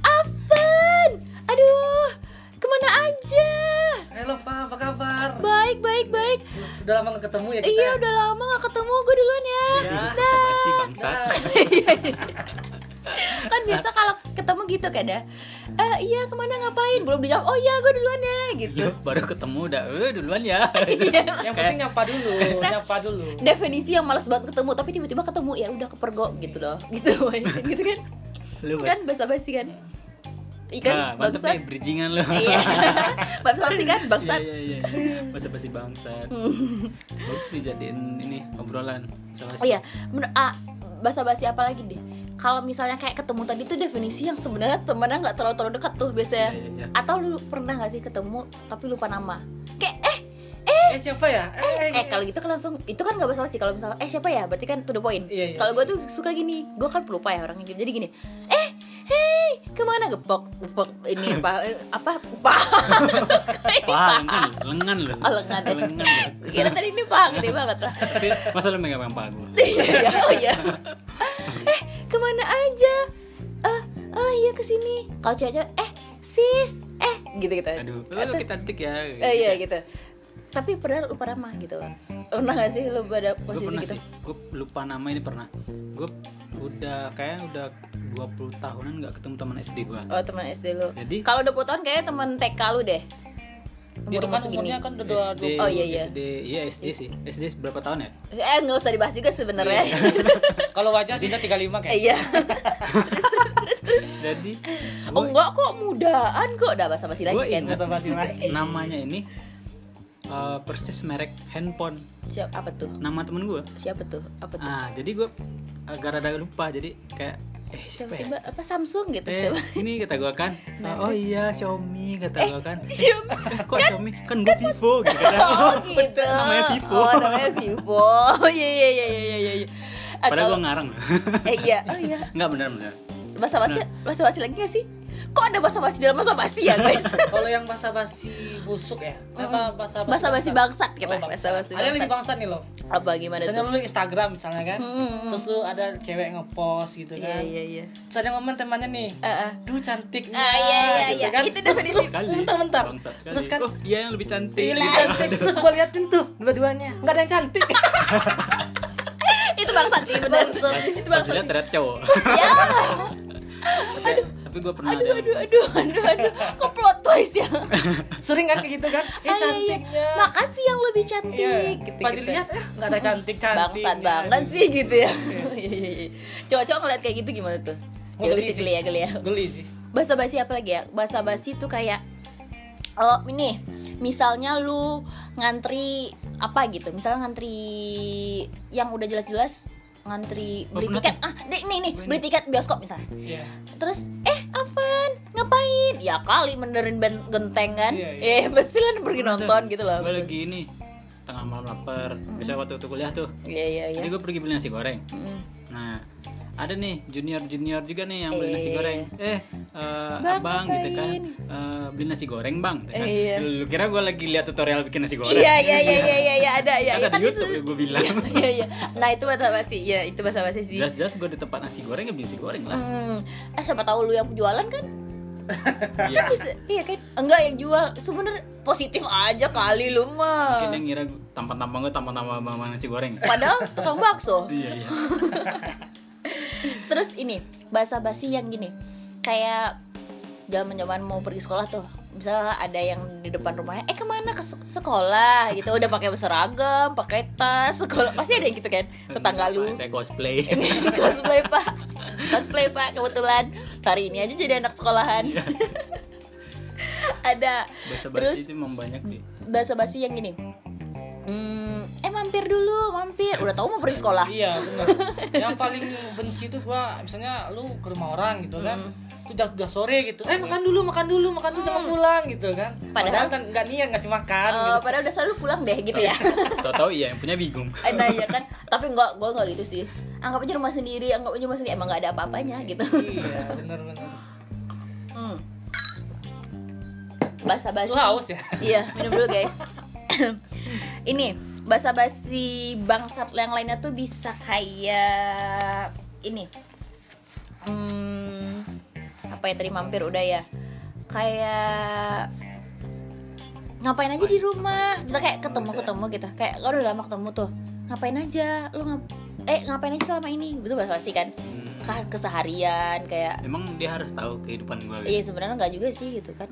Afan, aduh, ke mana aja? Halo Fa, apa kabar? Baik, baik, baik. Udah lama gak ketemu ya kita? Iya, udah lama gak ketemu. Gue duluan ya. Ya. basa-basi bangsa Nah, Kan biasa kalau ketemu gitu kan ya. Eh, iya ke mana ngapain? Belum dijawab. Oh iya, gue duluan ya, gitu. Lu baru ketemu udah eh duluan ya Iya. yang penting nyapa dulu, Nah. nyapa dulu. Definisi yang males banget ketemu, tapi tiba-tiba ketemu ya udah kepergok gitu loh, gitu, gitu kan? lu Kan basa-basi kan? Ikan nah, mantep bangsat. nih bridgingan lu Iya. Basa-basi kan bangsat. iya iya iya basa-basi bangsat bagus dijadiin ini obrolan Oh iya, men- ah, basa-basi apa lagi deh? Kalau misalnya kayak ketemu tadi tuh definisi yang sebenarnya temennya nggak terlalu terlalu dekat tuh biasanya. Iya, iya, iya. Atau lu pernah nggak sih ketemu tapi lupa nama? Kayak eh Eh siapa ya? Eh, eh kalau gitu kan langsung itu kan nggak basa-basi kalau misalnya eh siapa ya? Berarti kan to the point. Iya, iya. Kalau gue tuh suka gini, gue kan pelupa ya orangnya jadi gini. Eh Hei, ke mana gepok, gepok ini apa, apa, pah, Pah, lengan lengan lu. Oh, lengan. lengan lu. Gue kira tadi ini pah, gede banget lah. Masa lu megang paha gua? Iya, oh iya. Eh, ke mana aja? Eh, oh iya ke sini. Kalau cewek eh sis, eh gitu gitu. Aduh, lu Atau- kita cantik ya. Eh, iya gitu. Tapi pernah lupa nama gitu. Pernah gak sih lu pada gue posisi pernah gitu? sih gue lupa nama ini pernah gue udah kayak udah 20 tahunan nggak ketemu teman SD gue Oh teman SD lu. Jadi- kalau 20 tahun kayaknya teman TK lu deh. Umur kan segini. umurnya kan udah dua, SD Oh, iya, iya. SD iya SD sih SD berapa tahun ya Eh nggak usah dibahas juga sebenarnya. Kalau wajah sudah 35 kayak. Iya. jadi oh enggak kok mudaan kok udah basa-basi lagi Gua kan. ingat. Kata Fatima. namanya ini eh, persis merek handphone Siapa apa tuh? nama temen gue Siapa tuh? Apa tuh? ah jadi gue agak rada lupa jadi kayak eh siapa ya Tiba-tiba apa Samsung gitu eh siapa? ini kata gue kan Nah, oh iya Xiaomi kata gue kan Cium. Eh, kok Xiaomi kan gue Vivo gitu kan Oh gitu. namanya Vivo Oh namanya Vivo. Oh iya iya iya iya iya iya. Ah, padahal gue ngarang Eh iya, oh iya. nggak bener bener Bahasa basi bahasa basi lagi gak sih? Kok ada bahasa basi dalam bahasa basi ya, guys? Kalau yang basa-basi busuk ya. Apa bahasa Bahasa basi bangsat kita. Oh, Bahasa basi Ada yang lebih bangsat. nih loh. Apa gimana Misalnya tuh? lu Instagram misalnya kan. Hmm. Terus lu ada cewek ngepost gitu Iya kan. iya iya. Terus ada ngomong temannya nih. Ah, ah. Duh cantik. Ah iya iya gitu iya. kan. Itu definisi. Bentar bentar. Terus kan oh dia yang lebih cantik Iya, cantik. Terus gua liatin tuh dua-duanya. Enggak ada yang cantik. Itu bangsat sih bener. Itu bangsat. ternyata cowok Ya. tapi, tapi gue pernah Aduh ada aduh aduh aduh aduh. Kok plot twist ya? Sering kan kayak gitu kan. Eh cantiknya. Makasih yang lebih cantik. Iya. Gitu, Pas gitu. dilihat eh enggak ada cantik-cantik. bangsat banget sih gitu ya cowok-cowok ngeliat kayak gitu gimana tuh geli sih. geli ya geli ya Geli sih. bahasa basi apa lagi ya bahasa basi tuh kayak oh ini misalnya lu ngantri apa gitu misalnya ngantri yang udah jelas-jelas ngantri Oh, beli pernah tiket. ah deh, nih nih Oh, beli tiket bioskop misalnya. Iya. terus eh Afan ngapain? Ya kali benerin ben genteng kan. Iya, iya. eh pasti lah pergi nonton gitu loh. Gue lagi ini tengah malam lapar. Biasa waktu waktu kuliah tuh. Iya iya iya. Jadi gue pergi beli nasi goreng. Mm. nah ada nih junior junior juga nih yang beli nasi Eh. goreng eh Bang, abang gitu kan eh, beli nasi goreng bang gitu kan. Iya. lu kira gue lagi lihat tutorial bikin nasi goreng Iya iya iya iya iya iya, ada ya. ada kan di YouTube gue bilang Iya iya. Nah itu bahasa basi. Iya itu bahasa basi sih. jelas-jelas gue di tempat nasi goreng ya beli nasi goreng lah Hmm. Eh siapa tahu lu yang jualan kan? Iya. Bisa, iya kan? Enggak yang jual. Sebenernya positif aja kali lu mah. mungkin yang ngira tampang-tampang gue tampang-tampang bang bang nasi goreng Padahal tukang bakso. iya iya Terus ini bahasa basi yang gini. Kayak zaman-zaman mau pergi sekolah tuh. Misalnya ada yang di depan rumahnya, eh ke mana? Ke se- sekolah gitu, udah pakai seragam, pakai tas, sekolah. Pasti ada yang gitu kan, tetangga lu. saya cosplay. Cosplay pak. Cosplay pak kebetulan. Hari ini aja jadi anak sekolahan. Ada. Bahasa terus basi itu memang banyak sih. bahasa basi yang gini. Hmm, eh mampir dulu mampir udah tahu mau pergi sekolah Iya benar. yang paling benci tuh gua misalnya lu ke rumah orang gitu kan. Itu udah, udah sore gitu. Eh makan dulu, makan dulu, makan dulu jangan pulang gitu kan. Padahal- Padahal kan nggak niat ngasih makan Eh, gitu. padahal udah selalu pulang deh gitu ya tau-tau iya yang punya bingung Eh, nah iya kan tapi enggak gue enggak gitu sih anggap aja rumah sendiri anggap aja rumah sendiri emang nggak ada apa-apanya gitu Iya, benar benar. hmm. bahasa basi Lu haus ya? Iya, minum dulu guys. Ini basa-basi bangsat yang lainnya tuh bisa kayak ini. Hmm, apa ya tadi mampir udah ya. Kayak ngapain aja di rumah? Bisa kayak ketemu ketemu gitu. Kayak kalau udah lama ketemu tuh. Ngapain aja? Lu ngap eh ngapain aja selama ini? Betul bahasa basi kan. Hmm. Keseharian kayak emang dia harus tahu kehidupan gue iya sebenarnya nggak juga sih gitu kan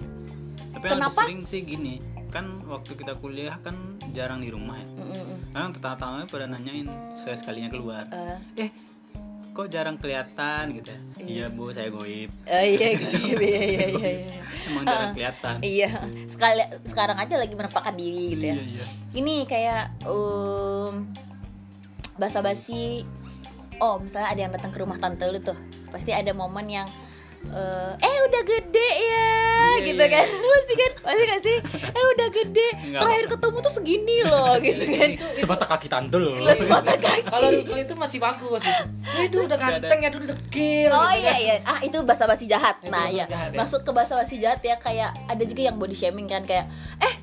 tapi yang lebih Kenapa? sering sih gini kan waktu kita kuliah kan jarang di rumah ya. Mm-mm. Kadang tetangga-tetangganya pada nanyain saya sekalinya keluar. Eh, eh kok jarang kelihatan? gitu ya. Iya. Bu saya goib. Eh, iya gitu iya iya iya iya emang jarang kelihatan. iya. Sekali sekarang aja lagi menampakkan diri gitu ya. Iya iya. Ini kayak um, basa-basi oh misalnya ada yang datang ke rumah tante lu tuh pasti ada momen yang eh, eh udah gede ya Iya, gitu iya. kan. Pasti kan pasti gak sih? Eh udah gede Enggak. terakhir ketemu tuh segini loh gitu kan. Sebatang kaki tante loh. Gila semata kaki. Kalau itu masih bagus. Itu itu udah ganteng ya itu udah dekil Oh gitu iya kan. iya, ah itu bahasa basi jahat. Itu Nah basa-basi ya, jahat, masuk ke bahasa basi jahat ya kayak ada juga yang body shaming kan kayak eh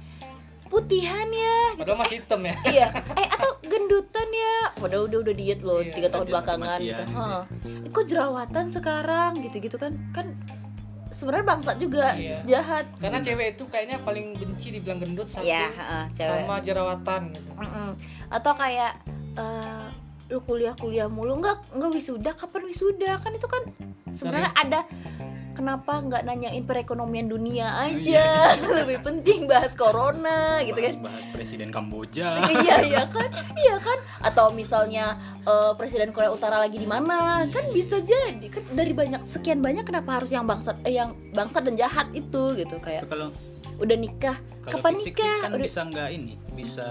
putihan ya, gitu. padahal masih hitam ya iya, eh atau gendutan ya, padahal udah udah diet loh Iya, tiga tahun belakangan gitu. gitu. Heeh. Eh, kok jerawatan sekarang gitu-gitu kan kan sebenarnya bangsat juga Iya. jahat. karena cewek itu kayaknya paling benci dibilang gendut satu Iya, heeh, cewek. sama jerawatan gitu Mm-mm. Atau kayak eh, lu kuliah-kuliah mulu nggak nggak wisuda kapan wisuda? Kan itu kan sebenarnya ada kenapa nggak nanyain perekonomian dunia aja? lebih penting bahas corona gitu kan. bahas, bahas presiden Kamboja. Iya iya kan? Iya kan? Atau misalnya eh, presiden Korea Utara lagi di mana? Kan bisa jadi. Kan dari banyak sekian banyak kenapa harus yang bangsat eh, yang bangsat dan jahat itu gitu Itu kayak kalau udah nikah kalau kapan fisik sih nikah? kan Udah- bisa nggak ini bisa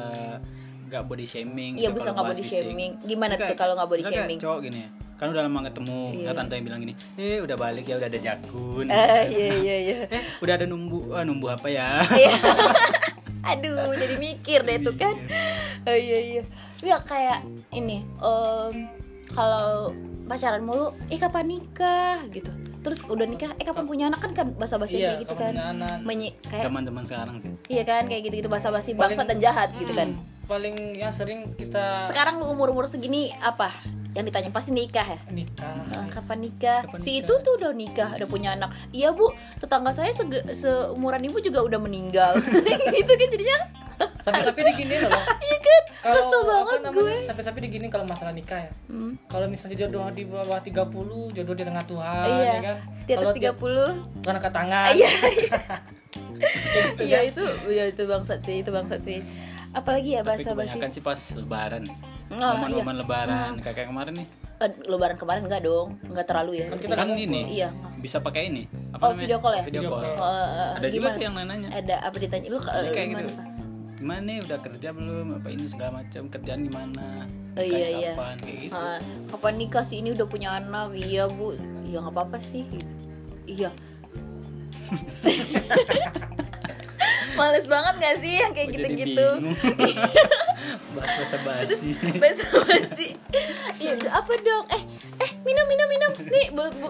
nggak body shaming Iya gitu bisa nggak body fisik. shaming. Gimana tuh kalau nggak body shaming? cowok gini ya kan udah lama ketemu Iya. nggak tante yang bilang gini eh udah balik ya udah ada jakun Eh iya iya iya. eh udah ada numbu ah, numbu apa ya Iya. Aduh, jadi mikir deh tuh kan. Oh, iya iya. Ya kayak ini, em, kalau pacaran mulu, eh kapan nikah gitu. Terus udah nikah, eh kapan punya anak kan kan basa-basi iya kayak gitu kan. Menyi- kayak teman-teman sekarang sih iya kan kayak gitu-gitu basa-basi Paling- bangsat dan jahat gitu kan. Hmm, paling yang sering kita Sekarang lu umur-umur segini apa? Yang ditanya pasti nikah ya. nikah Ah, kapan nikah? Kapan si nikah? itu tuh udah nikah, udah punya anak. Iya bu, tetangga saya sege- seumuran ibu juga udah meninggal. gitu kan jadinya. Sampai-sampai diginiin loh Iya kan? Kesel apa banget namanya gue. sampai-sampai diginiin kalau masalah nikah ya Hmm. kalau misalnya jodoh di bawah 30 jodoh di tengah Tuhan iya. ya kan Di atas kalau 30 bukan angkat tangan Iya, gitu iya kan. itu, iya itu bangsat sih, itu bangsat sih. Apalagi ya bahasa basi. kebanyakan sih pas lebaran Oh, momen-momen iya. lebaran kayak kayak kemarin nih Eh, lebaran kemarin enggak dong, enggak terlalu ya. Kan kita kan ini Iya. bisa pakai ini Oh, video call ya? video Video call. Oh, eh, ada juga gimana? tuh yang nanya Ada apa ditanya lu kayak gimana? gitu Pak? Gimana nih udah kerja belum apa ini segala macam kerjaan gimana Oh, iya, Kayak iya. kapan kayak gitu Ah, kapan nikah sih ini udah punya anak? Iya, Bu. Iya nggak apa-apa sih. gitu. Iya. Males banget gak sih yang kayak gitu-gitu? bahasa basi Basa basi. Iya, apa dong? Eh, eh, minum minum minum. Nih, bu, bu,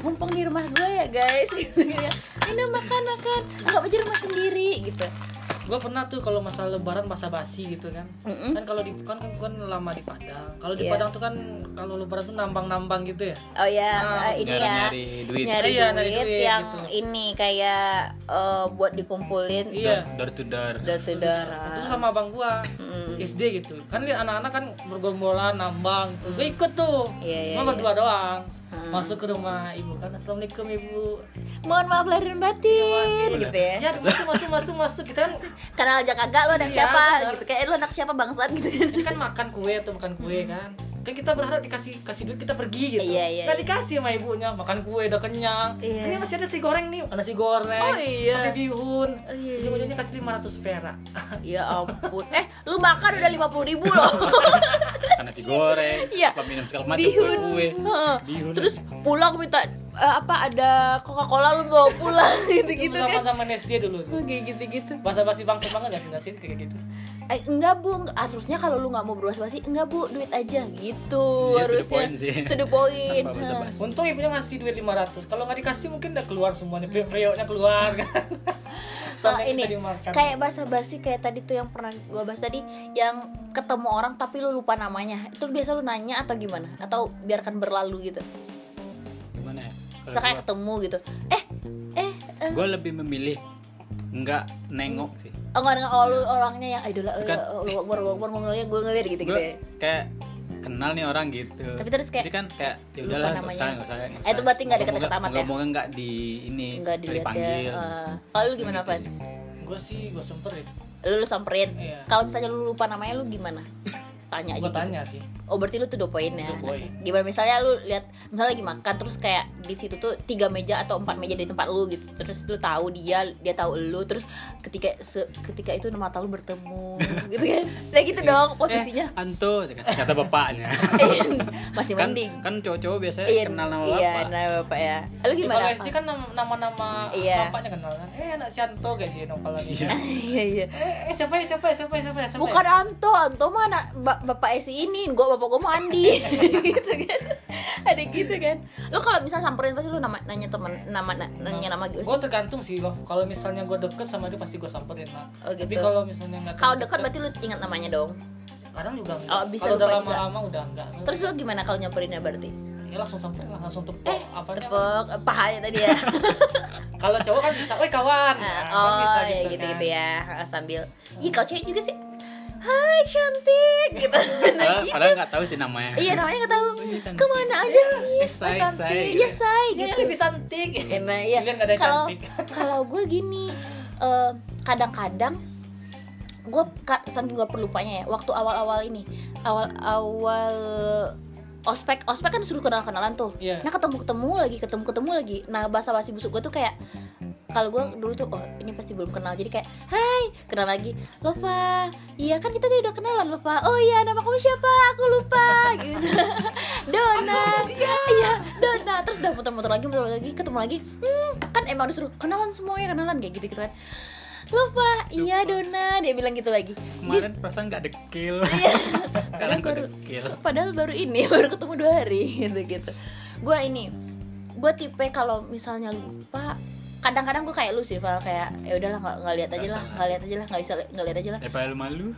mumpung di rumah gue ya, guys. Gitu ya. Minum makan makan. Enggak aja rumah sendiri gitu. Gue pernah tuh kalau masalah lebaran basa basi gitu kan Mm-mm. kan kalau di kan kan kan lama di Padang kalau di Iya. Padang tuh kan kalau lebaran tuh nambang-nambang gitu ya Oh ya, Ah, eh, ini nyari- ya. nyari duit. Nyari Iya, duit, nyari duit, yang gitu. ini kayak eh, buat dikumpulin iya door to door door to door. itu sama abang gua Mm. SD gitu kan lihat anak-anak kan bergombolan nambang tuh gue ikut tuh Iya, iya, cuma berdua doang Hmm. masuk ke rumah ibu. Kan assalamualaikum ibu. Mohon maaf lahir dan batin gitu ya. ya masuk masuk masuk masuk kita kan. Kenal aja kagak lo anak Iya, siapa gitu. Kayak lo anak siapa bangsat gitu. ini kan makan kue atau makan kue kan kan kita berharap dikasih kasih duit kita pergi gitu Iya, iya, nggak iya. dikasih sama ibunya makan kue udah kenyang Iya. ini masih ada nasi goreng nih makan nasi goreng Oh, iya. pakai bihun Oh, iya, iya. ujung-ujungnya kasih 500 perak ya ampun. Eh, lu makan udah lima puluh ribu loh. Kan nasi goreng Iya. minum segala macam Bihun. kue Heeh. bihun Terus pulang minta eh, apa ada Coca-Cola lu bawa pulang gitu-gitu itu sama kan. sama SD dulu Oh, kayak gitu-gitu. bahasa basi bangsa banget ya enggak sih? Kayak gitu. Eh, enggak bu, harusnya kalau lu nggak mau berbahasa basi, enggak bu, duit aja. Gitu Iya, to the harusnya. point sih. To the point. Basa-basi. untung ibunya ngasih duit 500 kalau nggak dikasih mungkin udah keluar semuanya. Perioknya keluar kan. Nah, yang ini kayak bahasa basi kayak tadi tuh yang pernah gue bahas tadi yang ketemu orang tapi lu lupa namanya. Itu biasa lu nanya atau gimana? Atau biarkan berlalu gitu ya kalau kayak ketemu gitu eh eh eh gue lebih memilih nggak nengok sih oh nggak nggak, oh, lu orangnya yang idola eh, Bukan. oh, lu akbar lu akbar mau ngeliat gue ngeliat gitu gitu ya kayak kenal nih orang gitu Tapi terus kayak Jadi kan kayak ya udahlah nggak namanya. usah nggak usah Eh, usah. itu berarti nggak deket-deket amat ya? moga-moga nggak di ini nggak dilihat ya dipanggil Eh, kalau lu gimana Gitu Van sih. gue sih gue semperin lu, lu samperin Iya. kalau misalnya lu lupa namanya lu gimana tanya aja gue gitu. tanya sih Oh berarti lu tuh dua poin ya. Poin. Gimana misalnya lu lihat misalnya lagi makan terus kayak di situ tuh tiga meja atau empat meja di tempat lu gitu. Terus lu tahu dia, dia tahu lu terus ketika se- ketika itu mata lu bertemu gitu kan. Nah gitu dong posisinya. eh, Anto kata bapaknya Masih kan mending. kan cowok-cowok biasanya Iya, kenal nama iya, bapak nama bapak ya. Lu Ya, gimana? kalau SD kan nam- nama-nama Iya. bapaknya kenal kan eh anak si Anto kayak sih kalau Iya. Iya iya. eh, eh siapa ya siapa ya siapa ya siapa ya Bukan? Anto, Anto mah anak ba- bapak Esi ini, gua bapak gua mau Andi gitu kan. Ada gitu kan. Lu kalau misal samperin pasti lu nama nanya temen nama na- nanya nama gitu. gue tergantung sih loh kalau misalnya gue deket sama dia pasti gue samperin lah Oh, tapi gitu. kalau misalnya nggak Kalau dekat berarti lu ingat namanya dong. kadang juga enggak Oh, bisa kalau udah lama-lama udah enggak Terus lu gimana kalau nyamperinnya berarti? ya langsung samperin lah langsung tepok Eh, apanya Tepuk eh, pahanya tadi ya. kalau cowok kan bisa weh kawan Ah, Nah, kan oh, bisa ya gitu, gitu-gitu kan. ya. Ah, Sambil. Ih, kalau cewek juga sih. Hai cantik gitu. Nah, padahal, gitu. padahal nggak tahu sih namanya Iya namanya nggak tahu. iya, cantik. Ke mana aja sih? Eh, say, say. Iya say Iya, gitu. lebih cantik Emang iya. Yang Kalau cantik. kalau gue gini, eh, kadang-kadang gue saking gue perlupanya ya. Waktu awal-awal ini, awal-awal ospek, ospek kan suruh kenal-kenalan tuh. Iya. Nah ketemu-ketemu lagi, ketemu-ketemu lagi. Nah bahasa basi busuk gue tuh kayak kalau gue dulu tuh oh ini pasti belum kenal. Jadi kayak hai kenal lagi. Lupa iya kan kita tadi udah kenalan lupa oh iya nama kamu siapa? Aku lupa. Gitu. Dona iya Dona terus udah muter-muter lagi muter lagi ketemu lagi. Hmm, kan emang disuruh kenalan semuanya kenalan. Kayak gitu gitu kan lupa. Iya Dona. Dia bilang gitu lagi. Kemarin perasaan nggak dekil. Iya. sekarang Baru- dekil. padahal baru ini baru ketemu dua hari gitu gitu. Gue ini gue tipe kalau misalnya lupa kadang-kadang gue kayak lu sih Val kayak ya udahlah nggak nggak lihat aja lah nggak lihat aja lah nggak bisa nggak lihat aja lah. Daripada lu malu.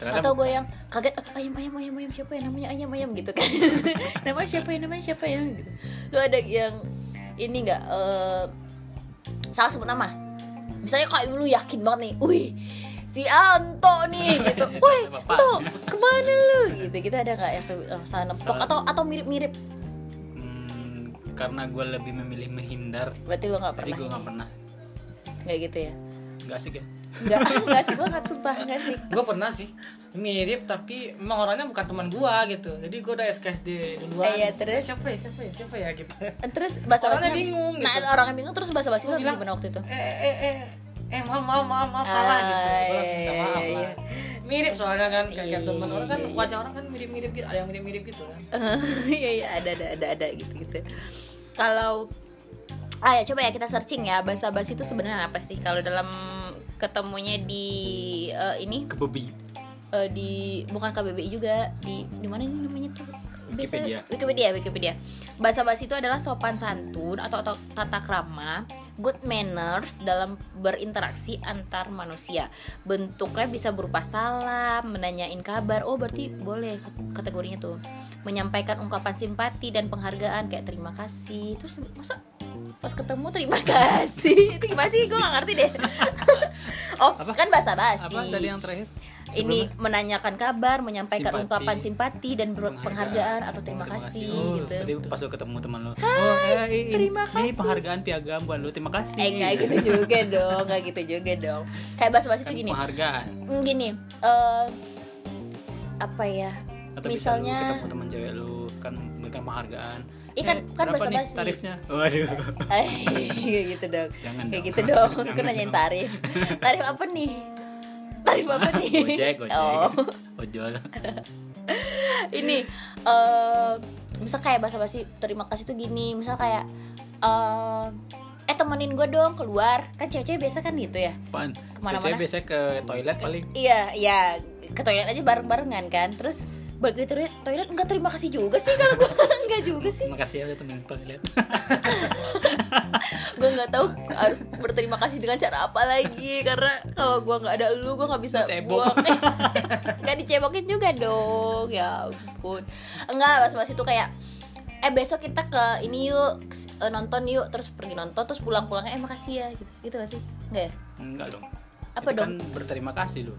Ternyata atau gue yang kaget "Eh, ayam ayam ayam ayam siapa ya namanya? Ayam ayam gitu kan. Namanya siapa ya namanya siapa ya? Gitu. Lu ada yang ini nggak? Eh, salah sebut nama misalnya kayak lu yakin banget nih wih si Anto nih gitu. Wih Bapak. Anto ke mana lu? Gitu kita ada nggak salah nepok Salah. atau atau mirip mirip Hmm, karena gue lebih memilih menghindar. Berarti lu nggak jadi pernah gue nggak pernah. Nggak gitu ya nggak asik ya? Nggak nggak sih banget sumpah nggak sih. Gue pernah sih mirip tapi emang orangnya bukan teman gua gitu. Jadi gue udah SKSD duluan. Eh, iya, terus? Eh, siapa ya siapa ya siapa ya gitu. Eh terus bahasa Orangnya bingung nah gitu. orangnya bingung terus bahasa basi bilang, gimana waktu itu? Eh eh eh eh maaf maaf maaf, maaf salah gitu. Ah, gue langsung minta iya, maaf iya, lah. mirip soalnya kan kayak Iya, teman iya, orang kan iya, iya. wajah orang kan mirip mirip gitu ada yang mirip mirip gitu kan. Iya iya ada ada ada ada gitu gitu. Kalau ah ya coba ya kita searching ya bahasa basi itu sebenarnya apa sih? Kalau dalam ketemunya di eh, ini? Ke babi eh, di bukan KBBI juga di di mana ini namanya tuh Wikipedia. Wikipedia Wikipedia. Bahasa basi itu adalah sopan santun atau, atau tata krama good manners dalam berinteraksi antar manusia. Bentuknya bisa berupa salam menanyain kabar. Oh berarti boleh kategorinya tuh. Menyampaikan ungkapan simpati dan penghargaan kayak terima kasih. Terus masa pas ketemu terima kasih? Itu gimana sih gue gak ngerti deh. Oh Apa? kan bahasa basi apa tadi yang terakhir ini menanyakan kabar, menyampaikan Simpati. ungkapan simpati dan ber- penghargaan atau terima, kasih, oh, gitu. berarti pas lu ketemu teman lu oh eh, ini, terima ini kasih. penghargaan piagam buat lu terima kasih Eh nggak gitu juga dong, nggak gitu juga dong. Kayak bahasa-bahasa kan itu gini, penghargaan Hmm, gini, eh apa ya? atau Misalnya- bisa lu ketemu teman cewek lu kan memberikan penghargaan Iya kan- kan berapa nih basa-basi. tarifnya waduh Eh, kayak gitu dong. Jangan kayak dong. gitu dong. Jangan Aku nanyain tarif. Tarif apa nih? Tarif apa nih? gojek gojek. Oh. ojol. Ini eh misal kayak bahasa basi terima kasih tuh gini. Misal kayak eh eh temenin gue dong keluar. Kan cewek-cewek biasa kan gitu ya? Apaan? Ke mana-mana. cewek biasanya ke toilet paling? Iya iya. Ke toilet aja bareng barengan kan. Terus balik dari toilet, toilet nggak terima kasih juga sih kalau gue nggak juga sih. Makasih ya udah temenin toilet gue nggak tahu harus berterima kasih dengan cara apa lagi karena kalau gue nggak ada lu gue nggak bisa Dicebok. buang. Nggak dicebokin juga dong ya ampun. Enggak pas pas itu kayak eh besok kita ke ini yuk eh, nonton yuk terus pergi nonton terus pulang pulangnya eh makasih ya gitu gitu gak sih? Enggak ya? Enggak dong. Apa Itu dong? kan berterima kasih lu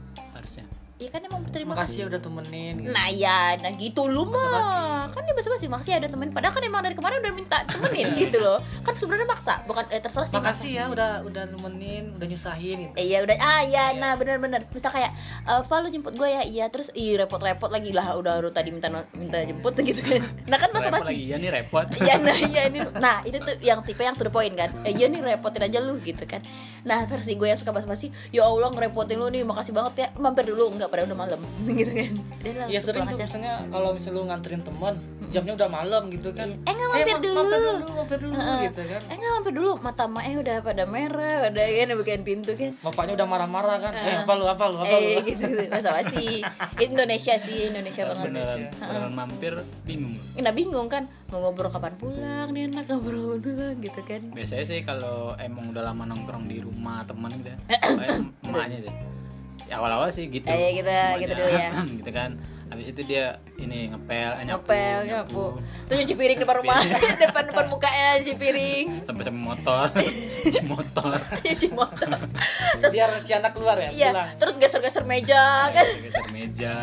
iya kan emang berterima makasih ya kasih udah temenin gitu. Nah ya, nah gitu lu Basa-basi. mah Kan dia basa-basi, makasih ada temen Padahal kan emang dari kemarin udah minta temenin gitu loh. Kan sebenarnya maksa, bukan eh, terserah sih makasih ya udah udah nemenin udah nyusahin gitu. Eh, Iya udah ah ya nah benar-benar. Misal kayak eh Val lu jemput gue ya? Iya terus ih repot-repot lagi lah udah udah tadi minta minta jemput gitu kan. Nah kan masa repot lagi. basi ya nih repot. Iya nah iya ini nah itu tuh yang tipe yang to the point kan. Eh, iya nih repotin aja lu gitu kan. Nah versi gue yang suka basa-basi ya Allah ngerepotin lu nih makasih banget ya. Mampir dulu enggak pada udah malam gitu kan. Udah ya sering tuh aja. misalnya kalau misalnya lu nganterin teman jamnya udah malam gitu kan. Iya. Eh, nggak mampir ma- dulu. mampir dulu mampir dulu gitu kan. Eh nggak mampir dulu. Mata mae udah pada merah udah kan bukain pintu kan. Bapaknya udah marah-marah kan. Eh apa lu apa lu apa eh lu? gitu, gitu. masa basi Indonesia sih Indonesia banget. beneran. Beneran mampir bingung. Nah bingung kan. Mau ngobrol kapan pulang? Nih enak ngobrol kapan pulang gitu kan. Biasanya sih kalau emang udah lama nongkrong di rumah temen gitu ya. Emaknya tuh ya awal-awal sih gitu. Eh, gitu- Emaknya. gitu dulu ya. gitu kan. Habis itu dia ini ngepel eh, nyapu, ngepel nyapu. terus nyuci piring depan rumah. Depan depan mukanya nyuci piring. Sampai sampai motor. Cuci motor. Nyuci motor. Terus biar si anak keluar ya iya pulang. terus geser geser meja kan. geser meja.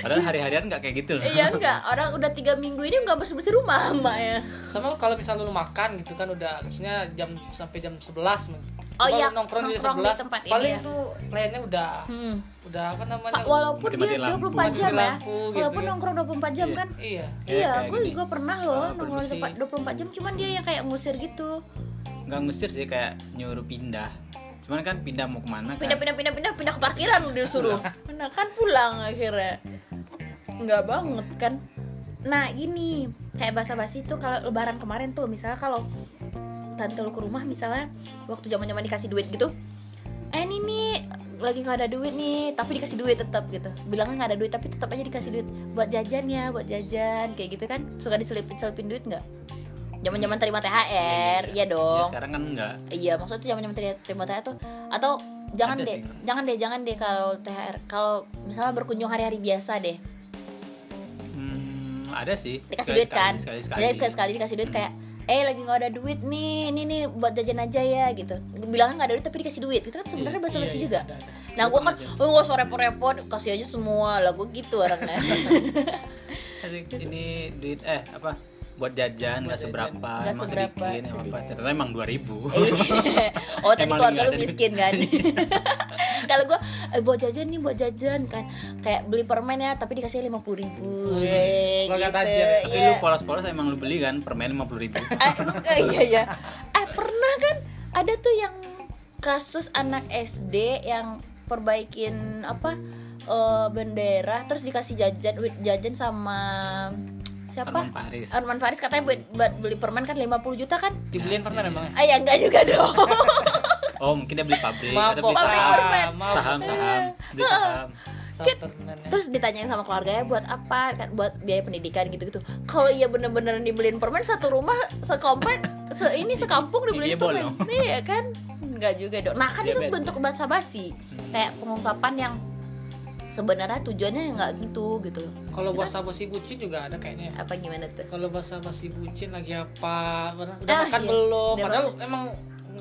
Padahal hari-harian nggak kayak gitu loh. Iya enggak orang udah tiga minggu ini enggak bersih bersih rumah emak ya sama kalau misalnya lu makan gitu kan udah maksudnya jam sampai jam 11 Oh iya, nongkrong di di 11 tempat ini paling ya. tuh kliennya udah hmm. udah apa namanya walaupun dia lampu, 24 jam ya. Lampu gitu walaupun kan. nongkrong 24 jam kan? Iya. Kayak- iya kayak gue gini. juga pernah loh Oh, nongkrong di permisi. tempat 24 jam. Cuman dia yang kayak ngusir gitu. Nggak ngusir sih kayak nyuruh pindah. Cuman kan pindah mau ke mana kan? pindah pindah pindah pindah pindah ke parkiran disuruh. Nah kan pulang akhirnya. Nggak banget kan? Nah gini. Kayak basa basi tuh kalau lebaran kemarin tuh misalnya kalau tante lu ke rumah misalnya waktu zaman zaman dikasih duit gitu eh ini nih lagi nggak ada duit nih tapi dikasih duit tetap gitu. Bilangnya nggak ada duit tapi tetap aja dikasih duit. Buat jajan ya buat jajan kayak gitu kan. Suka diselipin selipin duit nggak? Zaman zaman terima thr ya iya dong. Sekarang kan enggak Iya, maksudnya zaman zaman terima THR tuh atau jangan Ada deh, sih. jangan deh, jangan deh kalau THR kalau misalnya berkunjung hari-hari biasa deh. hmm, ada sih. Dikasih duit kan? sekali sekali, Jadi sekali, sekali dikasih duit kayak eh lagi nggak ada duit nih, ini nih buat jajan aja ya gitu. Bilangnya nggak ada duit tapi dikasih duit. Itu kan sebenarnya Iya, basa basi iya, juga. ada, ada. Nah, gue kan, sih. oh nggak usah repot-repot, kasih aja semua lah. Gue gitu orangnya. ini duit eh apa buat jajan nggak seberapa Nggak emang seberapa, sedikit nggak apa. Ternyata emang dua ribu. Iya. oh tadi keluarga lu miskin kan? Kalau gue eh, buat jajan nih buat jajan kan. Kayak beli permen ya tapi dikasih lima puluh ribu. Wih, keluarga gitu. tajir ya. tapi Iya. lu polos-polos emang lu beli kan permen lima puluh ribu. Eh, eh, iya iya. Eh pernah kan ada tuh yang kasus anak SD yang perbaikin apa eh, bendera terus dikasih jajan jajan sama siapa? Arman Paris Arman Faris katanya buat, buat beli permen kan 50 juta kan? Dibeliin pernah emang ya? ah ya enggak juga dong. Oh mungkin dia beli pabrik Maaf, atau beli saham. Permen. Saham saham. Beli saham. Sama permen ya. terus ditanyain sama keluarganya buat apa? Kan buat biaya pendidikan gitu-gitu. Kalau iya bener-bener dibeliin permen satu rumah sekomplek se ini sekampung Dia dibeliin permen. bolong. iya kan? Enggak juga dong. Nah kan Dia itu bentuk basa basi kayak pengungkapan yang sebenarnya tujuannya nggak gitu gitu. Loh kalau bahasa basi bucin juga ada kayaknya. Apa gimana tuh? Kalau bahasa basi bucin lagi apa? Udah Ah, makan iya. belum? Udah padahal makan. emang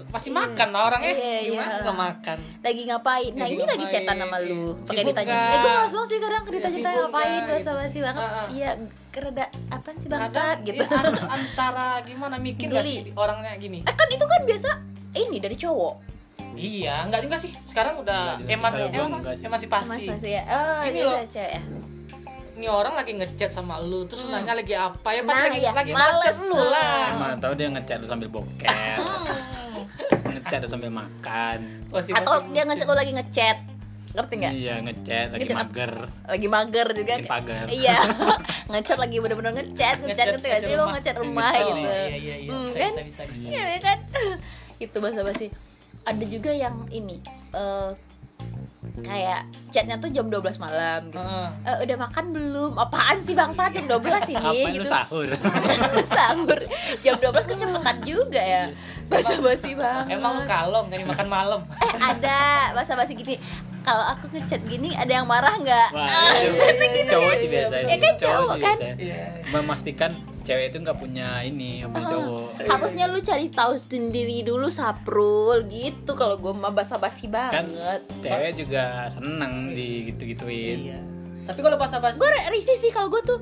pasti makan lah orangnya Iya, iya. gimana nggak makan? Lagi ngapain? Nah Lagi ini lagi ngapain? chatan sama lu. Pakai ditanya eh gue malas banget sih kadang Iya, cerita cerita ngapain nggak? basa basi banget. Ah, ah. iya kerada apa sih bangsat gitu. ya, an- antara gimana mikir Geli. sih orangnya gini? Eh kan itu kan biasa ini dari cowok iya nggak juga sih. Sekarang udah Nggak juga sih. eman eman emansipasi. Masih ya. Oh Ini loh. cewek ya? Ini orang lagi ngechat sama lu terus Hmm. nanya lagi apa ya? Nah, pasti lagi iya. lagi Males. ngechat lu lah. Emang tahu dia ngechat lu sambil boker Hmm. ngechat lu sambil makan. Pasti- atau pasti dia ngechat lo lagi ngechat. Ngerti nggak? Iya ngechat lagi Ngechat mager. lagi mager juga. Bikin pagar. iya. Ngechat lagi bener-bener ngechat ngechat ngerti nggak sih? Lo ngechat rumah Oh, gitu. iya iya iya. Hmm, bisa, kan? bisa bisa bisa. Iya kan? Itu bahasa basi ada juga yang ini eh kayak chatnya tuh jam 12 malam gitu Heeh. Eh, udah makan belum? Apaan sih bangsa jam 12 ini Apa lu gitu. sahur? Sahur. Jam 12 kecepatan juga ya. Basa-basi banget. Emang lu kalong dari makan malam. eh ada basa-basi gini. Kalau aku ngechat gini ada yang marah nggak? Wah, Ah, itu cowok sih biasa Ya kan cowok sih kan? biasa. Iya. Memastikan cewek itu nggak punya ini, nggak punya cowok. Harusnya lu cari tahu sendiri dulu saprul gitu kalau gue mah basa-basi Kan banget. cewek juga seneng di gitu-gituin. Iya. Tapi kalau basa-basi Gue risih sih kalau gue tuh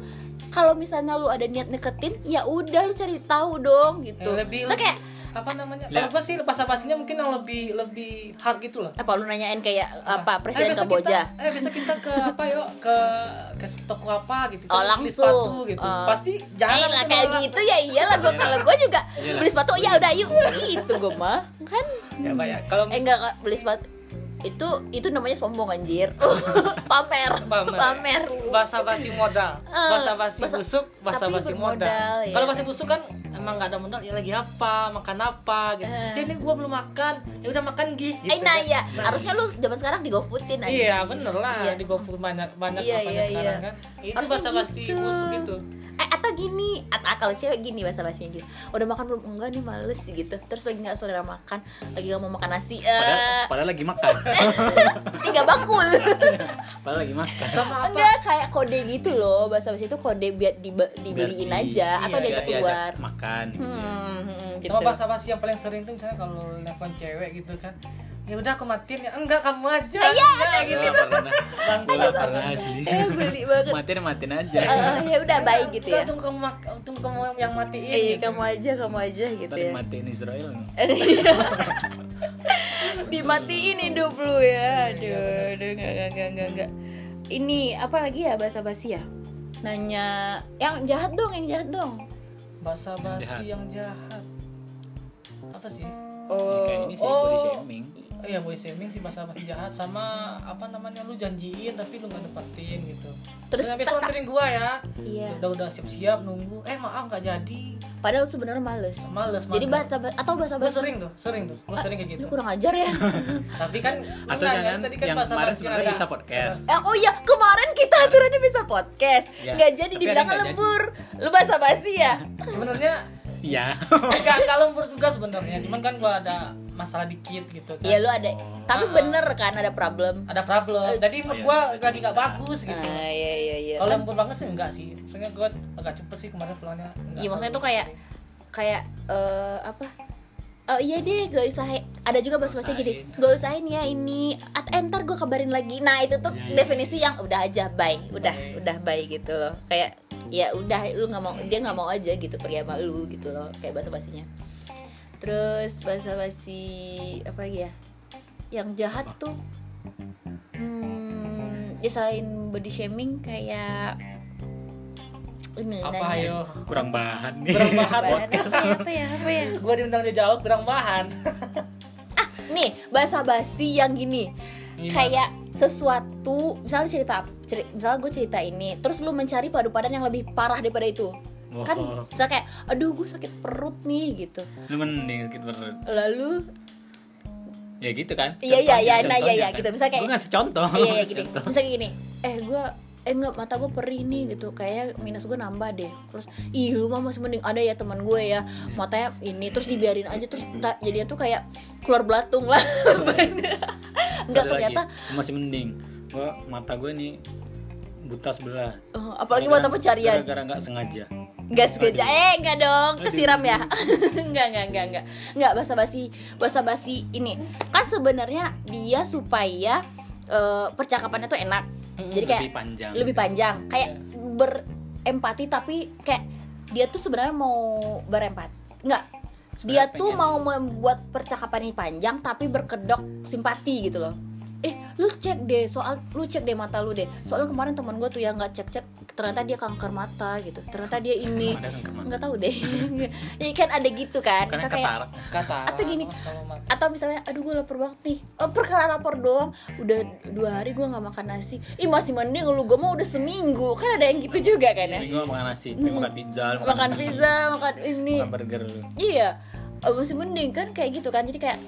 kalau misalnya lu ada niat deketin ya udah lu cari tahu dong gitu. yang lebih Saya kayak apa namanya? Ya. Kalau gue sih basa-basinya mungkin yang lebih lebih hard gitu lah. apa lu nanyain kayak apa presiden besok Kamboja? Kita, eh besok kita ke apa yuk ke ke toko apa gitu. Oh, beli langsung. sepatu gitu. Oh. Pasti Eh jangan lah tuh kayak nolak. gitu ya iyalah gua Iyalah. kalau gua juga Iyalah. beli sepatu ya udah yuk gitu gua mah kan Ya, Pak, ya. Kalau eh enggak Kak, beli sepatu itu itu namanya sombong anjir pamer Pamer. pamer basa basi modal, Eh, basa basi busuk, basa basi bermodal, modal. ya. Kalau basi busuk kan emang nggak ada modal, ya lagi apa, makan apa gitu. Eh. Ya ini gua belum makan, ya udah makan gih. Gitu, eh nah kan. ya harusnya lu zaman sekarang digofoodin aja Iya bener lah Iya. di GoFood banyak banyak Iya, makanya iya, sekarang iya. kan. Itu basa basi gitu. busuk itu. Eh atau gini atau kalau cewek gini bahasa basinya gitu udah makan belum enggak nih males gitu terus lagi nggak selera makan lagi nggak mau makan nasi Padahal, eh padahal lagi makan. tiga bakul padahal lagi makan. Sama apa? enggak kayak kode gitu loh bahasa basi itu kode biar dibe- dibeliin Biar di- aja atau iya, diajak Diajak keluar makan gitu. hmm, hmm, gitu Sama basa basi yang paling sering tuh misalnya kalau nelfon cewek gitu kan. Ya udah aku matiin ya. Enggak kamu aja. Iya, Enggak, gitu. Pernah. Bangsa. pernah asli. eh beli banget Matiin matiin aja. Eh, ya udah baik gitu ya Enggak, Tunggu kamu tunggu kamu yang matiin. eh gitu. kamu aja kamu aja gitu Tadi ya matiin Israel nih. dimatiin hidup lu ya aduh aduh nggak nggak nggak nggak nggak ini apa lagi ya bahasa basi ya nanya yang jahat dong yang jahat dong Jahat. basi yang jahat. Apa sih? oh Kayak ini sih Oh. body shaming. Oh iya body shaming sih bahasa basi jahat sama apa namanya lu janjiin tapi lu nggak dapetin gitu. Terus Terus besok anterin gua ya. iya Udah udah siap-siap nunggu. Eh maaf nggak jadi. padahal sebenarnya males Males. jadi bahasa atau bahasa Gua basi sering tuh, sering tuh. Gua sering kayak gitu. lu kurang ajar ya Tapi kan Atau jangan tadi kan yang bahasa kemarin sebenarnya ada- bisa podcast. Eh, oh iya kemarin kita aturannya bisa podcast Ya, nggak jadi dibilang lembur lu bahasa basi ya Sebenarnya Iya. enggak enggak lembur juga sebenarnya. Cuman kan gua ada masalah dikit gitu kan. iya lu ada tapi Ah, ah. bener kan ada problem Ada problem. Jadi mood gua lagi nggak bagus gitu. ah iya iya iya Kalau lembur banget sih enggak sih. Soalnya gua agak cepet sih kemarin pulangnya. Enggak Iya maksudnya tuh kayak kayak eh, apa? Oh iya deh, gak usah ada juga bahasa bahasa gini, gak usahain ya ini, at entar gue kabarin lagi. Nah itu tuh Iya, iya, definisi yang udah aja bye, udah Bye. udah bye gitu loh. Kayak ya udah lu nggak mau dia nggak mau aja gitu pergi sama lu gitu loh, kayak bahasa basinya. Terus bahasa basi apa lagi ya? Yang jahat Apa? tuh, hmm, ya selain body shaming kayak ini Apa nanya. ayo? Kurang bahan nih. Kurang bahan Bahan apa ya, apa ya, apa ya? Gua diundang dia jawab kurang bahan. Nih, bahasa basi yang gini. Gimana? Kayak sesuatu, misalnya cerita, ceri- misalnya gue cerita ini, terus lu mencari padu-padan yang lebih parah daripada itu. Kan, Oh. misalnya kayak, aduh gue sakit perut nih gitu. Lu mending sakit perut. Lalu, Ya gitu kan? Iya, iya, iya, nah, iya, iya, kan. gitu. Misalnya kayak- Gua ngasih contoh. iya, iya gini, contoh. misalnya kayak gini, eh gue eh enggak mata gue perih nih gitu kayaknya minus gue nambah deh terus ih lu mah masih mending ada ya teman gue ya matanya ini terus dibiarin aja terus ta- jadinya tuh kayak keluar belatung lah enggak Ada ternyata lagi, masih mending. Gua mata gue nih buta sebelah. eh, apalagi mata pencarian Gara-gara nggak sengaja. Gas geja eh enggak dong. Kesiram ya. Enggak enggak enggak enggak enggak basa basi basa basi ini. Kan sebenarnya dia supaya eh, percakapannya tuh enak. Jadi kayak lebih panjang. lebih panjang. Kayak berempati tapi kayak dia tuh sebenarnya mau berempat. Enggak dia tuh mau membuat percakapan ini panjang tapi berkedok simpati gitu loh eh lu cek deh soal lu cek deh mata lu deh. Soalnya kemarin teman gue tuh yang nggak cek cek ternyata dia kanker mata gitu. Ternyata dia ini nggak tahu deh. Ya kan ada gitu kan. Bukan Misal yang kayak katarak. Kata Atau gini. makan. atau misalnya aduh gue lapar banget nih. Oh, perkara lapar doang. Udah dua hari gue nggak makan nasi. Ih masih mending lu. Gue mau udah seminggu. Kan ada yang gitu juga kan ya? Gue makan nasi, pengen makan pizza, lu makan pizza makan ini. Makan burger. Lu. iya. Eh, masih mending kan kayak gitu kan. Jadi kayak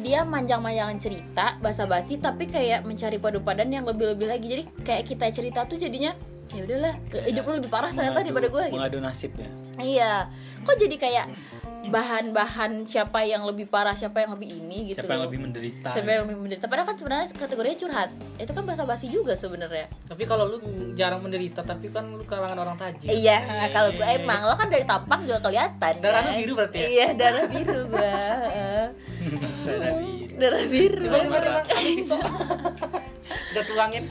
dia manjang-manjangan cerita basa-basi tapi kayak mencari padu-padan yang lebih-lebih lagi. Jadi kayak kita cerita tuh jadinya ya udahlah hidup lu lebih parah ternyata Mengadu- daripada gue gitu. mengadu nasib ya iya. Kok jadi kayak bahan-bahan siapa yang lebih parah siapa yang lebih ini gitu siapa yang loh. lebih menderita siapa yang lebih menderita padahal kan sebenarnya kategorinya curhat itu kan basa-basi juga sebenarnya Tapi kalau lu jarang menderita tapi kan lu kalangan orang tajir. iya kalau gue emang lo kan dari tampang juga kelihatan Darah lu kan? biru berarti ya? iya darah biru gue Darah biru. darah biru. Udah tuangin.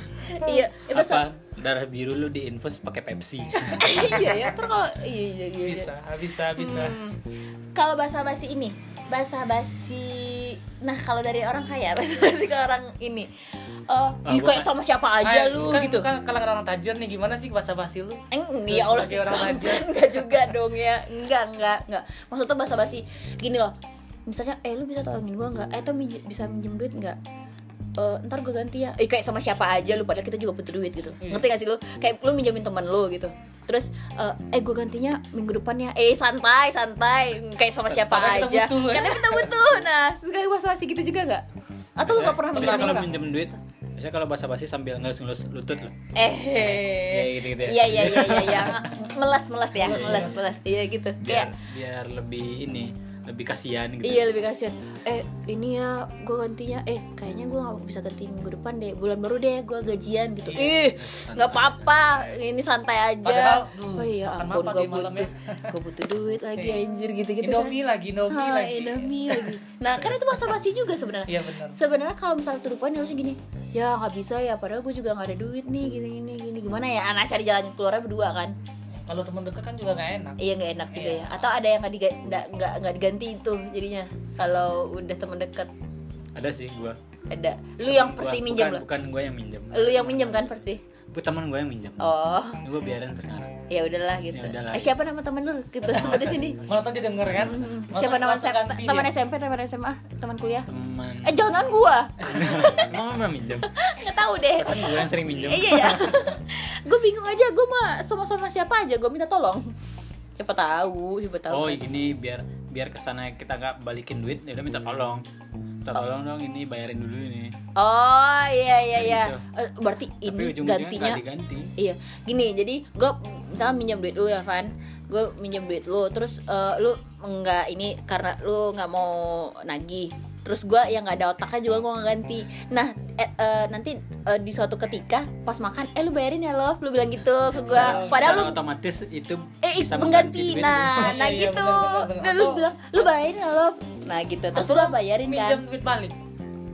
iya itu apa darah biru lu diinfus pakai Pepsi iya ya terus kalau iya iya iya. Bisa, bisa, bisa. Hmm. kalau bahasa basi ini bahasa basi nah kalau dari orang kaya bahasa basi ke orang ini oh Ah, ih, gua kayak sama siapa aja Ay, lu kan, gitu Kan kalangan orang tajir nih gimana sih bahasa basi lu? Eng, ya Allah sih orang aja. enggak juga dong ya enggak enggak enggak maksudnya bahasa basi gini loh misalnya eh lu bisa tolongin gua enggak eh tuh bisa minjem duit enggak Eh, ntar gue ganti ya. Eh, kayak sama siapa aja lu padahal kita juga butuh duit gitu. Iya. ngerti gak sih lu? Kayak lu minjemin teman lu gitu. Terus eh, eh gue gantinya minggu depannya. Eh santai santai. Kayak sama siapa kita aja. butuh, ya. karena kita butuh. Nah kayak bahasa basi gitu juga nggak? Atau lu gak pernah Bisa minjemin kalau minjem duit Biasanya kalau basa-basi sambil ngelus-ngelus lutut loh. eh. Ya, gitu-gitu ya. iya iya iya iya iya. Meles meles ya meles. meles. Iya gitu. Biar kayak biar lebih ini, lebih kasihan gitu. Iya lebih kasihan. Eh ini ya gue gantinya. Eh kayaknya gue nggak bisa ganti minggu depan deh. Bulan baru deh gue gajian gitu. Ih nggak apa-apa. Ini santai aja. Padahal, oh iya ampun gue malam butuh. ya? Gue butuh duit lagi anjir gitu-gitu Indomie kan. lagi, Indomie Ha, lagi. Indomie lagi. Nah kan itu bahasa basi juga sebenarnya. Iya benar. Sebenarnya kalau misalnya the point harusnya gini, ya nggak bisa ya. Padahal gue juga nggak ada duit nih, gini gini gini. Gimana ya? Anak cari jalan keluarnya berdua kan. Kalau teman dekat kan juga gak enak. Iya nggak enak juga Iya. ya. Atau ada yang nggak diga- nggak nggak nggak diganti itu jadinya kalau udah temen deket Ada sih gua. ada. Lu yang persi bukan, minjem lo. Bukan gua yang minjem. Lu yang minjem kan persi. Itu teman gua yang minjem. Oh, Gua biarin ke sekarang. ya udahlah gitu. Ya udahlah. Eh, siapa nama temen lu? Gitu sebut di sini. Mana tau dia denger kan? Hmm, Siapa nama Teman dia. SMP, teman SMA, teman kuliah. Teman. Eh jangan gua. Emang pernah minjem? Nggak tahu deh. Kan gua yang sering minjem. Iya ya. gue bingung aja, gue mah sama-sama siapa aja, gue minta tolong. Siapa tahu, siapa tahu. Oh kan. gini biar biar ke sana kita nggak balikin duit ya udah minta tolong. Minta tolong dong ini bayarin dulu ini. Oh iya iya iya. gitu. Eh, berarti tapi ini ujung-ujungnya gantinya diganti. Iya, gini jadi gue misalnya minjem duit lu ya Van, gue minjem duit lu, terus eh, lu nggak ini karena lu nggak mau nagih, terus gue yang nggak ada otaknya juga gue nggak ganti. Nah eh, eh, nanti eh, di suatu ketika pas makan, eh lu bayarin ya lo, lu bilang gitu ke gue, padahal lu otomatis itu eh bisa mengganti, duit. nah, Iya, nah iya, gitu, benar. nah lu bilang lu bayarin ya lo, nah gitu, terus gue bayarin minjem kan. duit balik.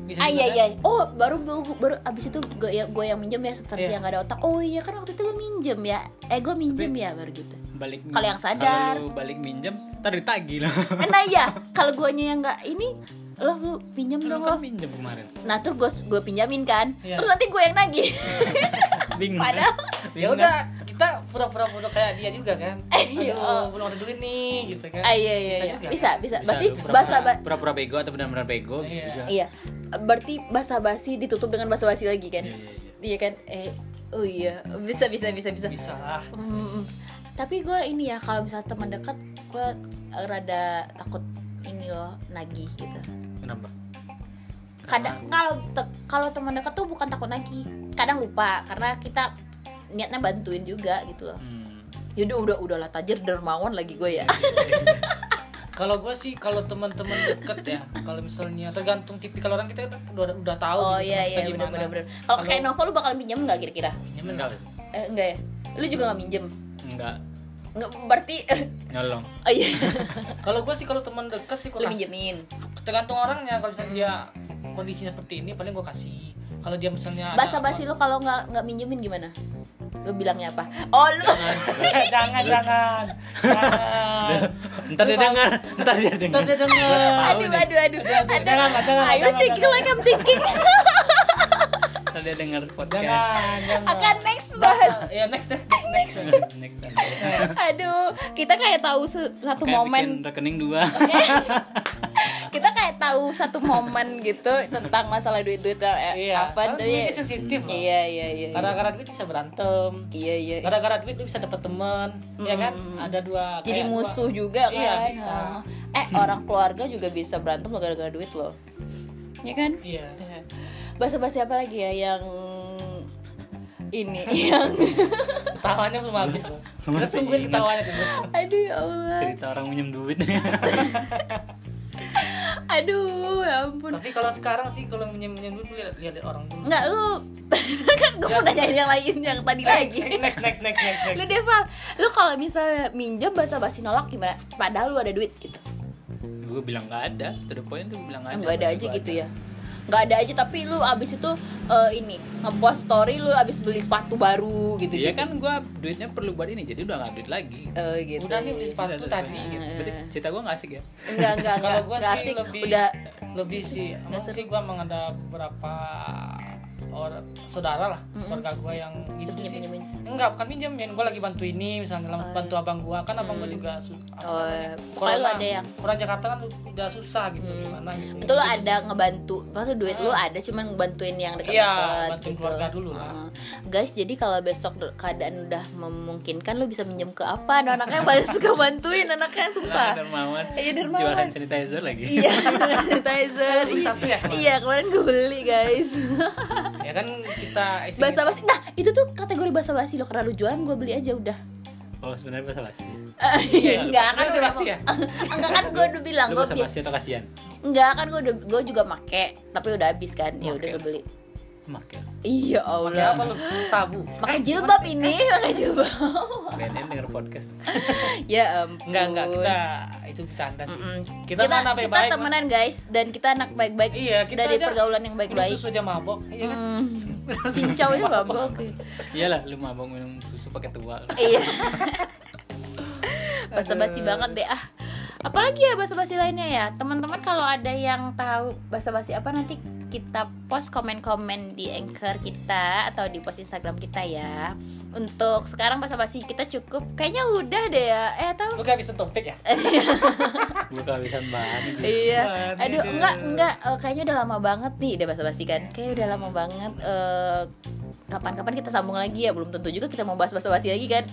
Bisa Ah iya iya. Oh baru baru, baru abis itu gue ya gue yang minjem ya versi Iya. yang gak ada otak. Oh iya kan waktu itu lu minjem ya. Eh gue minjem ya baru gitu. balik Kalau yang sadar. kalau balik minjem ntar ditagih loh Eh, nah iya kalau guanya yang nggak ini lo lu pinjam dong kan lo. minjem kemarin Nah terus gue gue pinjamin kan. Iya. Terus nanti gue yang nagih. bingung Padahal kan? Ya Bingung udah, kita pura-pura bodoh kayak dia juga kan. Iya. Aduh, belum ada duit nih gitu kan. ah, iya iya Bisa iya. juga. Bisa bisa. Bisa Berarti bahasa pura-pura, bego atau benar-benar bego bisa Iya. juga iya. Berarti bahasa basi ditutup dengan bahasa basi lagi kan? Iya, iya, iya. Iya kan? Eh oh iya bisa bisa bisa bisa. Bisa lah. Hmm, tapi gue ini ya kalau misalnya teman dekat gue rada takut ini loh nagih gitu. Kenapa? Kadang kalau te- kalau teman dekat tuh bukan takut nagih. Kadang lupa karena kita niatnya bantuin juga gitu loh. Hmm. yaudah udah udahlah tajir dermawan lagi gue ya. Kalau gue sih kalau teman-teman deket ya, kalau misalnya tergantung tipikal orang kita kan udah udah tahu. oh gitu, iya iya bener gimana. bener bener kalau kayak Nova lu bakal pinjam nggak kira-kira? Pinjemin enggak nggak? eh, enggak ya? Lu juga nggak minjem? Enggak nggak berarti nyolong oh iya Kalau gue sih kalau teman deket sih gue lu kasih. minjemin Tergantung orangnya. Kalau misalnya dia kondisinya seperti ini, paling gue kasih. Kalau dia misalnya ada basa basi lu kalau nggak nggak minjemin gimana lu bilangnya apa oh lu jangan jangan. Jangan. ntar dia dengar ntar dia Ntar dengar dia denger. aduh aduh aduh Jangan, aduh jangan, ayo thinking like I'm thinking ntar dia dengar podcast Jangan, jangan. akan next bahas Ya next deh. Next. next time. aduh kita kayak tahu satu Kayak momen bikin rekening dua kita kayak tahu satu momen gitu tentang masalah duit duit Iya. apa ya itu sensitif loh. iya iya iya iya. Gara-gara duit bisa berantem. iya iya Gara-gara duit lu bisa dapet teman, ya kan? Mm. Ada dua. jadi kayak musuh dua- juga kan Iya, bisa. eh orang keluarga juga bisa berantem gara-gara duit loh ya kan iya bahasa basi apa lagi ya yang ini yang tawanya belum habis loh. Masih Terus tungguin ingat. tawanya dulu. Aduh ya Allah. Cerita orang minjem duit. Aduh ya ampun. Tapi kalau sekarang sih kalau minjem minjem dulu lihat lihat orang dulu. Enggak lu kan gue mau nanyain yang lain yang tadi lagi. next next next next next lu Deval lu kalau misalnya minjem bahasa basi nolak gimana? Padahal lu ada duit gitu. Gue bilang nggak ada. To the point tuh bilang nggak ada. Nggak ada aja gitu ya nggak ada aja tapi lu abis itu eh, ini ngepost story lu abis beli sepatu baru gitu Iya gitu kan gue duitnya perlu buat ini jadi udah nggak duit lagi. Eh, gitu. Udah nih beli sepatu Udah, tadi. gitu. Berarti cerita gue nggak asik ya? Enggak enggak enggak kalau gue enggak sih asik. lebih udah. lebih sih. Emang seru. sih gue emang ada beberapa orang saudara lah keluarga gue yang gitu Pinjem, sih. pinjem, pinjem. enggak bukan pinjam gue lagi bantu ini misalnya dalam bantu abang gue kan abang gue juga Oh, namanya, pokoknya lu ada yang- corona Jakarta kan udah susah gitu gimana gitu. Itu lu ada ngebantu maksudnya duit lu ada cuman ngebantuin yang dekat-dekat Iya, bantuin gitu. keluarga dulu lah. Heeh. guys jadi kalau besok keadaan udah memungkinkan lu bisa minjem ke apa? Nah, anaknya banyak suka bantuin anaknya sumpah. Iya, dermawan. jual hand sanitizer lagi. Iya sanitizer. Satu ya, iya kemarin gue beli guys ya kan kita bahasa basi. Nah itu tuh kategori bahasa basi lo karena lu jualan gue beli aja udah. Oh sebenarnya bahasa basi. Iya, enggak kan Bahasa basi ya? enggak kan gue udah bilang gue bahasa basi atau kasihan? Enggak kan gue udah gue juga make tapi udah habis kan. Ya udah gue beli makel iya pakai apa Allah lu? Sabu. Pakai jilbab ini pakai jilbab. BNN denger podcast. Ya ampun. Enggak enggak kita itu bercanda sih. Mm. kita, kita, kita baik-baik temenan guys dan kita anak baik-baik Iya, kita dari aja pergaulan yang baik-baik. susu aja mabok iya kan? Hmm. cincau itu mabok. iyalah lu mabok minum susu pakai tua iya. Basa basi banget deh ah apalagi ya basa basi lainnya ya. Teman-teman kalau ada yang tahu basa basi apa nanti kita post komen-komen di anchor kita atau di post instagram kita ya. Untuk sekarang basa basi kita cukup. Kayaknya udah deh ya. Eh tahu lu gak bisa topik ya. Gue kehabisan nih Iya, aduh. Enggak enggak. Eh, kayaknya udah lama banget nih udah basa-basi kan. Kayak udah lama banget eh, kapan-kapan kita sambung lagi ya, belum tentu juga kita mau bahas basa-basi lagi kan.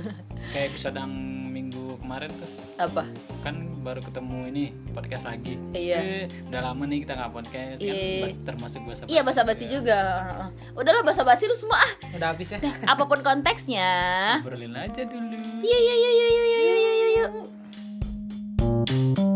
kayak episode yang minggu kemarin tuh Apa? kan baru ketemu ini podcast lagi Iya. Eh, udah lama nih kita nggak podcast kan Iya. ba- termasuk bahasa Iya basa-basi juga. Udahlah basa-basi lu semua ah. udah habis ya Apa pun konteksnya. Berlin aja dulu yuk yuk yuk yuk yuk yuk yuk. yuk.